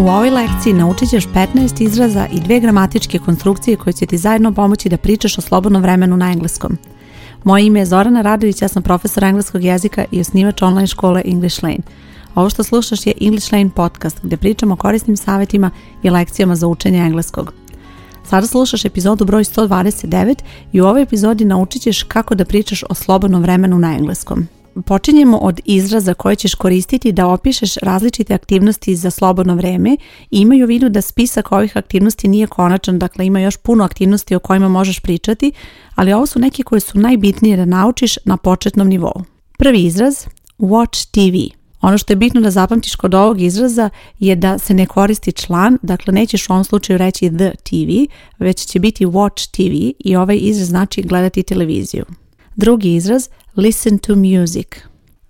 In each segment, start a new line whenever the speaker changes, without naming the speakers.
U ovoj lekciji naučit ćeš 15 izraza i dve gramatičke konstrukcije koje će ti zajedno pomoći da pričaš o slobodnom vremenu na engleskom. Moje ime je Zorana Radović, ja sam profesor engleskog jezika i osnivač online škole English Lane. Ovo što slušaš je English Lane podcast gdje pričamo o korisnim savjetima i lekcijama za učenje engleskog. Sada slušaš epizodu broj 129 i u ovoj epizodi naučit ćeš kako da pričaš o slobodnom vremenu na engleskom. Počinjemo od izraza koje ćeš koristiti da opišeš različite aktivnosti za slobodno vreme i imaju u vidu da spisak ovih aktivnosti nije konačan, dakle ima još puno aktivnosti o kojima možeš pričati, ali ovo su neke koje su najbitnije da naučiš na početnom nivou. Prvi izraz, watch TV. Ono što je bitno da zapamtiš kod ovog izraza je da se ne koristi član, dakle nećeš u ovom slučaju reći the TV, već će biti watch TV i ovaj izraz znači gledati televiziju. Drugi izraz, listen to music.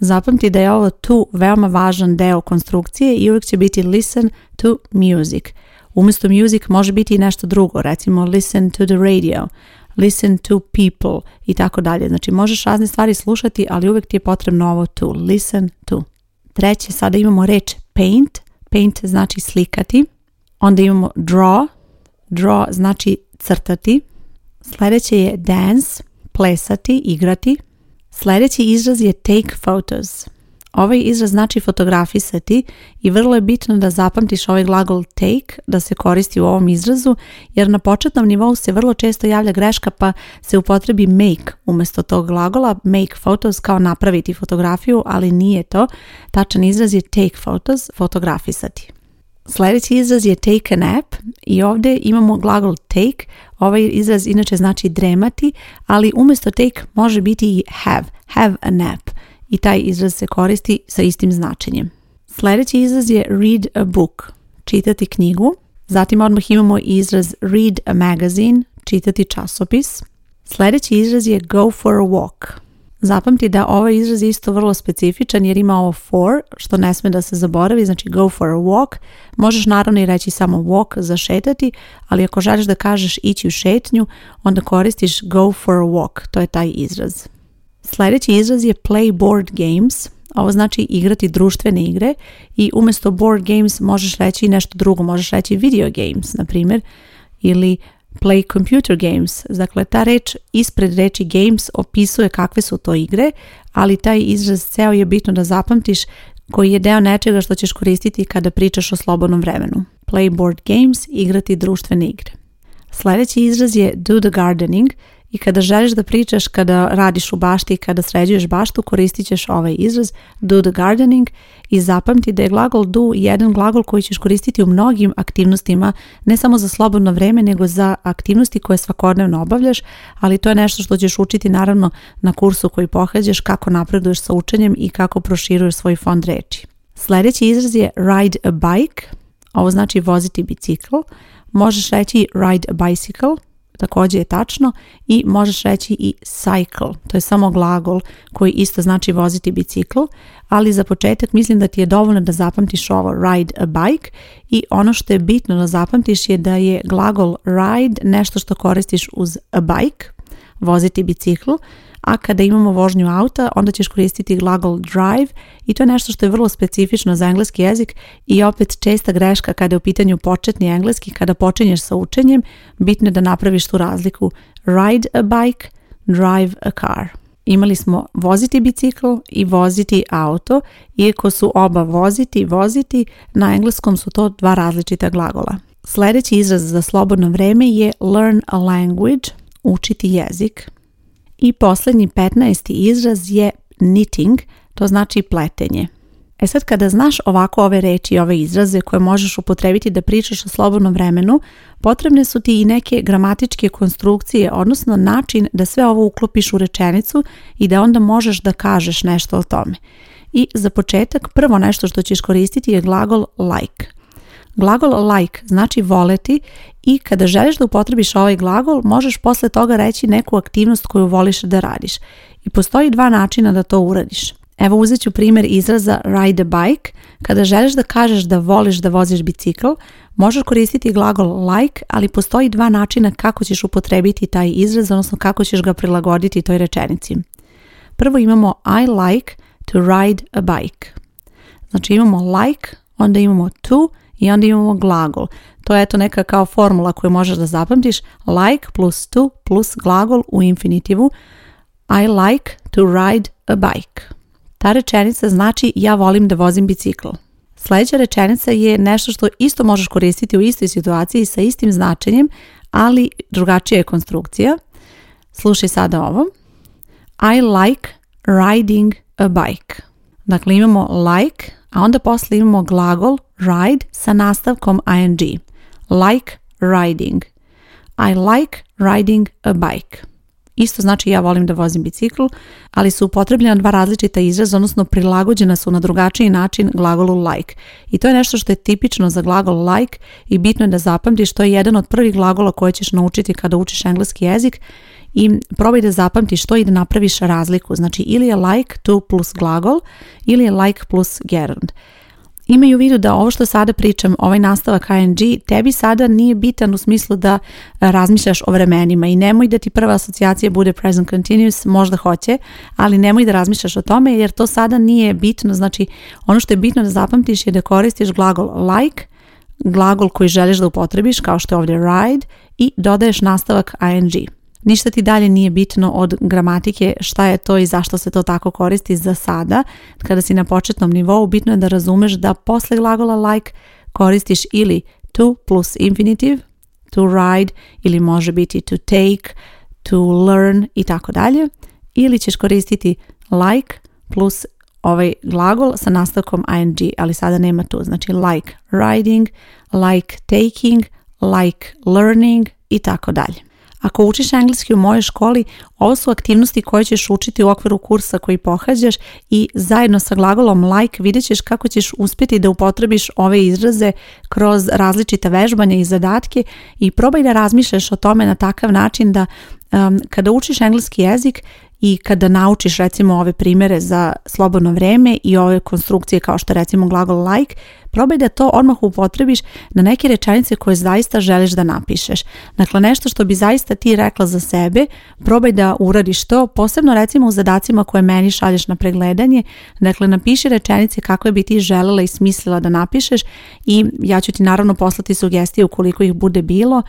Zapamti da je ovo tu veoma važan deo konstrukcije i uvijek će biti listen to music. Umjesto music može biti i nešto drugo, recimo listen to the radio, listen to people i tako dalje. Znači možeš razne stvari slušati, ali uvijek ti je potrebno ovo to, listen to. Treće, sada imamo reč paint, paint znači slikati. Onda imamo draw, draw znači crtati. Sljedeće je dance, plesati, igrati. Sljedeći izraz je take photos. Ovaj izraz znači fotografisati i vrlo je bitno da zapamtiš ovaj glagol take da se koristi u ovom izrazu jer na početnom nivou se vrlo često javlja greška pa se upotrebi make umjesto tog glagola make photos kao napraviti fotografiju ali nije to. Tačan izraz je take photos fotografisati. Sljedeći izraz je take a nap i ovdje imamo glagol take. Ovaj izraz inače znači dremati, ali umjesto take može biti i have, have a nap. I taj izraz se koristi sa istim značenjem. Sljedeći izraz je read a book, čitati knjigu. Zatim odmah imamo izraz read a magazine, čitati časopis. Sljedeći izraz je go for a walk, Zapamti da ovaj izraz je isto vrlo specifičan jer ima ovo for, što ne sme da se zaboravi, znači go for a walk. Možeš naravno i reći samo walk, zašetati, ali ako želiš da kažeš ići u šetnju, onda koristiš go for a walk, to je taj izraz. Sljedeći izraz je play board games, ovo znači igrati društvene igre i umjesto board games možeš reći nešto drugo, možeš reći video games, na primjer, ili play computer games. Dakle, ta reč ispred reči games opisuje kakve su to igre, ali taj izraz ceo je bitno da zapamtiš koji je deo nečega što ćeš koristiti kada pričaš o slobodnom vremenu. Play board games, igrati društvene igre. Sljedeći izraz je do the gardening – i kada želiš da pričaš, kada radiš u bašti, kada sređuješ baštu, koristit ćeš ovaj izraz do the gardening i zapamti da je glagol do jedan glagol koji ćeš koristiti u mnogim aktivnostima, ne samo za slobodno vrijeme nego za aktivnosti koje svakodnevno obavljaš, ali to je nešto što ćeš učiti naravno na kursu koji pohađaš, kako napreduješ sa učenjem i kako proširuješ svoj fond reči. Sljedeći izraz je ride a bike, ovo znači voziti bicikl. Možeš reći ride a bicycle, također je tačno i možeš reći i cycle, to je samo glagol koji isto znači voziti bicikl, ali za početak mislim da ti je dovoljno da zapamtiš ovo ride a bike i ono što je bitno da zapamtiš je da je glagol ride nešto što koristiš uz a bike, voziti biciklu, a kada imamo vožnju auta, onda ćeš koristiti glagol drive i to je nešto što je vrlo specifično za engleski jezik i opet česta greška kada je u pitanju početni engleski, kada počinješ sa učenjem, bitno je da napraviš tu razliku ride a bike, drive a car. Imali smo voziti bicikl i voziti auto, iako su oba voziti i voziti, na engleskom su to dva različita glagola. Sljedeći izraz za slobodno vreme je learn a language – učiti jezik. I posljednji 15. izraz je knitting, to znači pletenje. E sad kada znaš ovako ove reči i ove izraze koje možeš upotrebiti da pričaš o slobodnom vremenu, potrebne su ti i neke gramatičke konstrukcije, odnosno način da sve ovo uklopiš u rečenicu i da onda možeš da kažeš nešto o tome. I za početak prvo nešto što ćeš koristiti je glagol like, Glagol like znači voleti i kada želiš da upotrebiš ovaj glagol možeš posle toga reći neku aktivnost koju voliš da radiš. I postoji dva načina da to uradiš. Evo uzet ću primjer izraza ride a bike. Kada želiš da kažeš da voliš da voziš bicikl, možeš koristiti glagol like, ali postoji dva načina kako ćeš upotrebiti taj izraz, odnosno kako ćeš ga prilagoditi toj rečenici. Prvo imamo I like to ride a bike. Znači imamo like, onda imamo to i onda imamo glagol. To je eto neka kao formula koju možeš da zapamtiš. Like plus to plus glagol u infinitivu. I like to ride a bike. Ta rečenica znači ja volim da vozim bicikl. Sljedeća rečenica je nešto što isto možeš koristiti u istoj situaciji sa istim značenjem, ali drugačija je konstrukcija. Slušaj sada ovo. I like riding a bike. Dakle, imamo like, a onda posle imamo glagol ride sa nastavkom ing. Like riding. I like riding a bike. Isto znači ja volim da vozim bicikl, ali su upotrebljena dva različita izraza, odnosno prilagođena su na drugačiji način glagolu like. I to je nešto što je tipično za glagol like i bitno je da zapamtiš, to je jedan od prvih glagola koje ćeš naučiti kada učiš engleski jezik i probaj da zapamtiš to i da napraviš razliku. Znači ili je like to plus glagol ili je like plus gerund. Imaju u vidu da ovo što sada pričam, ovaj nastavak ING, tebi sada nije bitan u smislu da e, razmišljaš o vremenima i nemoj da ti prva asocijacija bude present continuous, možda hoće, ali nemoj da razmišljaš o tome jer to sada nije bitno. Znači, ono što je bitno da zapamtiš je da koristiš glagol like, glagol koji želiš da upotrebiš kao što je ovdje ride i dodaješ nastavak ING. Ništa ti dalje nije bitno od gramatike šta je to i zašto se to tako koristi za sada. Kada si na početnom nivou bitno je da razumeš da posle glagola like koristiš ili to plus infinitive, to ride ili može biti to take, to learn i tako dalje. Ili ćeš koristiti like plus ovaj glagol sa nastavkom ing, ali sada nema tu. Znači like riding, like taking, like learning i tako dalje. Ako učiš engleski u mojoj školi, ovo su aktivnosti koje ćeš učiti u okviru kursa koji pohađaš i zajedno sa glagolom like vidjet ćeš kako ćeš uspjeti da upotrebiš ove izraze kroz različita vežbanja i zadatke i probaj da razmišljaš o tome na takav način da um, kada učiš engleski jezik i kada naučiš recimo ove primjere za slobodno vrijeme i ove konstrukcije kao što recimo glagol like, probaj da to odmah upotrebiš na neke rečenice koje zaista želiš da napišeš. Dakle, nešto što bi zaista ti rekla za sebe, probaj da uradiš to, posebno recimo u zadacima koje meni šalješ na pregledanje. Dakle, napiši rečenice kakve bi ti želela i smislila da napišeš i ja ću ti naravno poslati sugestije ukoliko ih bude bilo,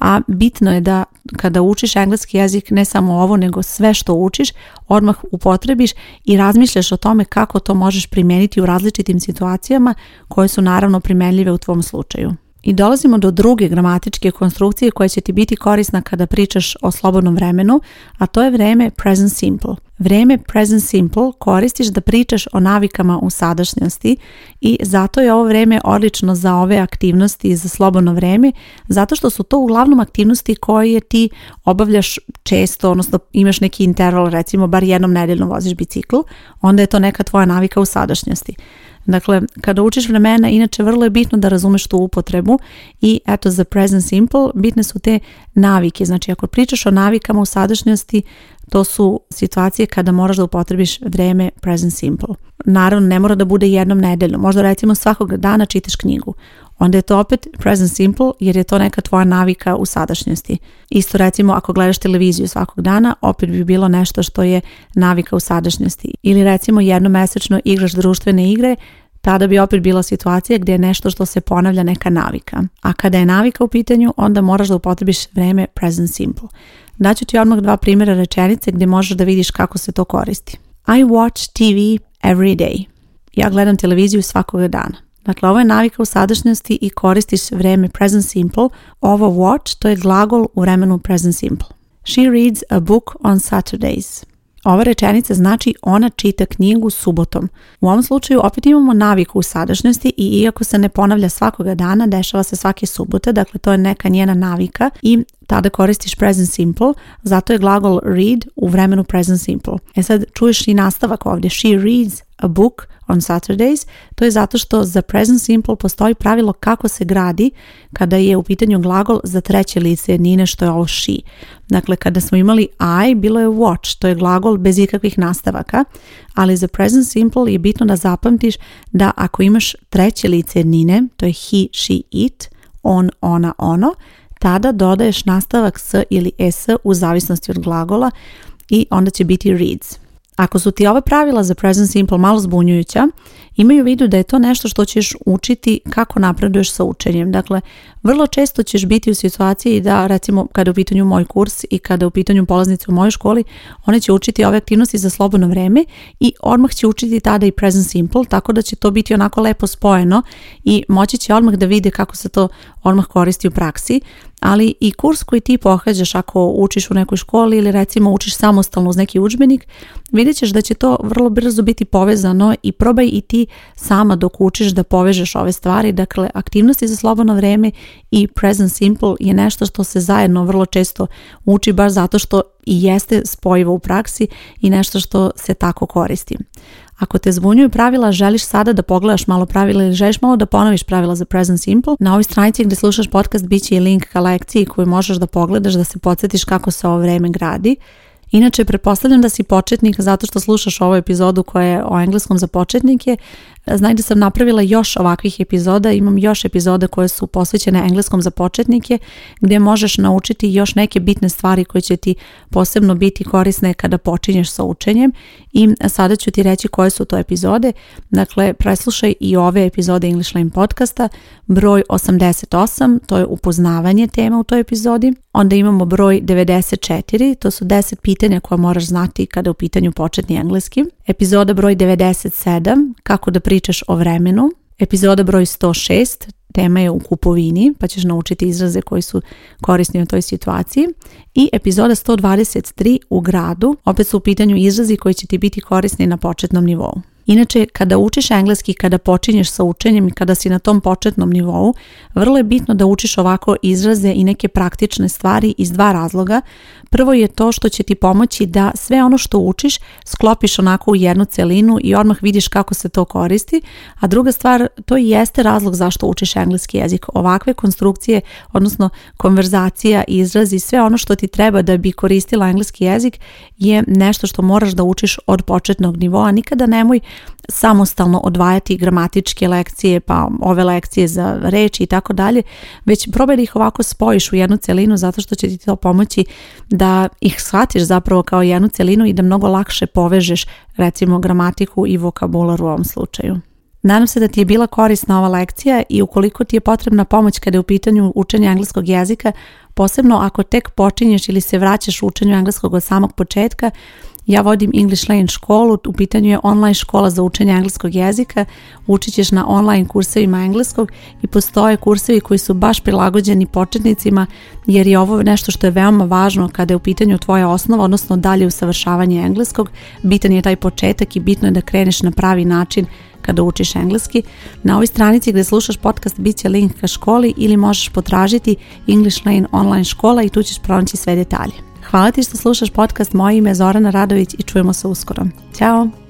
a bitno je da kada učiš engleski jezik, ne samo ovo, nego sve što učiš, odmah upotrebiš i razmišljaš o tome kako to možeš primijeniti u različitim situacijama koje su naravno primjenljive u tvom slučaju. I dolazimo do druge gramatičke konstrukcije koja će ti biti korisna kada pričaš o slobodnom vremenu, a to je vreme present simple. Vreme present simple koristiš da pričaš o navikama u sadašnjosti i zato je ovo vreme odlično za ove aktivnosti i za slobodno vreme, zato što su to uglavnom aktivnosti koje ti obavljaš često, odnosno imaš neki interval, recimo bar jednom nedeljno voziš bicikl, onda je to neka tvoja navika u sadašnjosti. Dakle, kada učiš vremena, inače vrlo je bitno da razumeš tu upotrebu i eto za present simple bitne su te navike. Znači, ako pričaš o navikama u sadašnjosti, to su situacije kada moraš da upotrebiš vreme present simple. Naravno, ne mora da bude jednom nedeljno. Možda recimo svakog dana čitaš knjigu onda je to opet present simple jer je to neka tvoja navika u sadašnjosti. Isto recimo ako gledaš televiziju svakog dana, opet bi bilo nešto što je navika u sadašnjosti. Ili recimo jednomesečno igraš društvene igre, tada bi opet bila situacija gdje je nešto što se ponavlja neka navika. A kada je navika u pitanju, onda moraš da upotrebiš vrijeme present simple. Daću ti odmah dva primjera rečenice gdje možeš da vidiš kako se to koristi. I watch TV every day. Ja gledam televiziju svakog dana. Dakle, ovo je navika u sadašnjosti i koristiš vrijeme present simple. Ovo watch, to je glagol u vremenu present simple. She reads a book on Saturdays. Ova rečenica znači ona čita knjigu subotom. U ovom slučaju opet imamo naviku u sadašnjosti i iako se ne ponavlja svakoga dana, dešava se svake subote, dakle to je neka njena navika i tada koristiš present simple, zato je glagol read u vremenu present simple. E sad čuješ i nastavak ovdje, she reads a book on Saturdays, to je zato što za present simple postoji pravilo kako se gradi kada je u pitanju glagol za treće lice nine što je ovo she. Dakle, kada smo imali I, bilo je watch, to je glagol bez ikakvih nastavaka, ali za present simple je bitno da zapamtiš da ako imaš treće lice nine, to je he, she, it, on, ona, ono, tada dodaješ nastavak s ili s u zavisnosti od glagola i onda će biti reads. Ako su ti ova pravila za present simple malo zbunjujuća Imaju u vidu da je to nešto što ćeš učiti kako napreduješ sa učenjem. Dakle, vrlo često ćeš biti u situaciji da recimo kada je u pitanju moj kurs i kada je u pitanju polaznice u mojoj školi, one će učiti ove aktivnosti za slobodno vreme i odmah će učiti tada i present simple, tako da će to biti onako lepo spojeno i moći će odmah da vide kako se to odmah koristi u praksi, ali i kurs koji ti pohađaš ako učiš u nekoj školi ili recimo učiš samostalno uz neki udžbenik, vidjet ćeš da će to vrlo brzo biti povezano i probaj i ti sama dok učiš da povežeš ove stvari. Dakle, aktivnosti za slobodno vreme i present simple je nešto što se zajedno vrlo često uči baš zato što i jeste spojivo u praksi i nešto što se tako koristi. Ako te zbunjuju pravila, želiš sada da pogledaš malo pravila ili želiš malo da ponoviš pravila za Present Simple, na ovoj stranici gdje slušaš podcast bit će i link ka lekciji koju možeš da pogledaš da se podsjetiš kako se ovo vreme gradi. Inače, pretpostavljam da si početnik zato što slušaš ovu epizodu koja je o engleskom za početnike, Znaj da sam napravila još ovakvih epizoda, imam još epizode koje su posvećene engleskom za početnike gdje možeš naučiti još neke bitne stvari koje će ti posebno biti korisne kada počinješ sa učenjem i sada ću ti reći koje su to epizode. Dakle, preslušaj i ove epizode English Line podcasta, broj 88, to je upoznavanje tema u toj epizodi, onda imamo broj 94, to su 10 pitanja koja moraš znati kada je u pitanju početni engleski, epizoda broj 97, kako da pri pričaš o vremenu. Epizoda broj 106, tema je u kupovini, pa ćeš naučiti izraze koji su korisni u toj situaciji. I epizoda 123 u gradu, opet su u pitanju izrazi koji će ti biti korisni na početnom nivou. Inače, kada učiš engleski, kada počinješ sa učenjem i kada si na tom početnom nivou, vrlo je bitno da učiš ovako izraze i neke praktične stvari iz dva razloga. Prvo je to što će ti pomoći da sve ono što učiš sklopiš onako u jednu celinu i odmah vidiš kako se to koristi, a druga stvar, to i jeste razlog zašto učiš engleski jezik. Ovakve konstrukcije, odnosno konverzacija, izrazi, sve ono što ti treba da bi koristila engleski jezik je nešto što moraš da učiš od početnog nivoa. Nikada nemoj samostalno odvajati gramatičke lekcije, pa ove lekcije za reči i tako dalje, već probaj da ih ovako spojiš u jednu celinu zato što će ti to pomoći da ih shvatiš zapravo kao jednu celinu i da mnogo lakše povežeš recimo gramatiku i vokabular u ovom slučaju. Nadam se da ti je bila korisna ova lekcija i ukoliko ti je potrebna pomoć kada je u pitanju učenja engleskog jezika, posebno ako tek počinješ ili se vraćaš u učenju engleskog od samog početka, ja vodim English Lane školu, u pitanju je online škola za učenje engleskog jezika, učit ćeš na online kursevima engleskog i postoje kursevi koji su baš prilagođeni početnicima jer je ovo nešto što je veoma važno kada je u pitanju tvoja osnova, odnosno dalje usavršavanje engleskog, bitan je taj početak i bitno je da kreneš na pravi način kada učiš engleski. Na ovoj stranici gdje slušaš podcast bit će link ka školi ili možeš potražiti English Lane online škola i tu ćeš pronaći sve detalje. Hvala ti što slušaš podcast, moje ime je Zorana Radović i čujemo se uskoro. Ćao!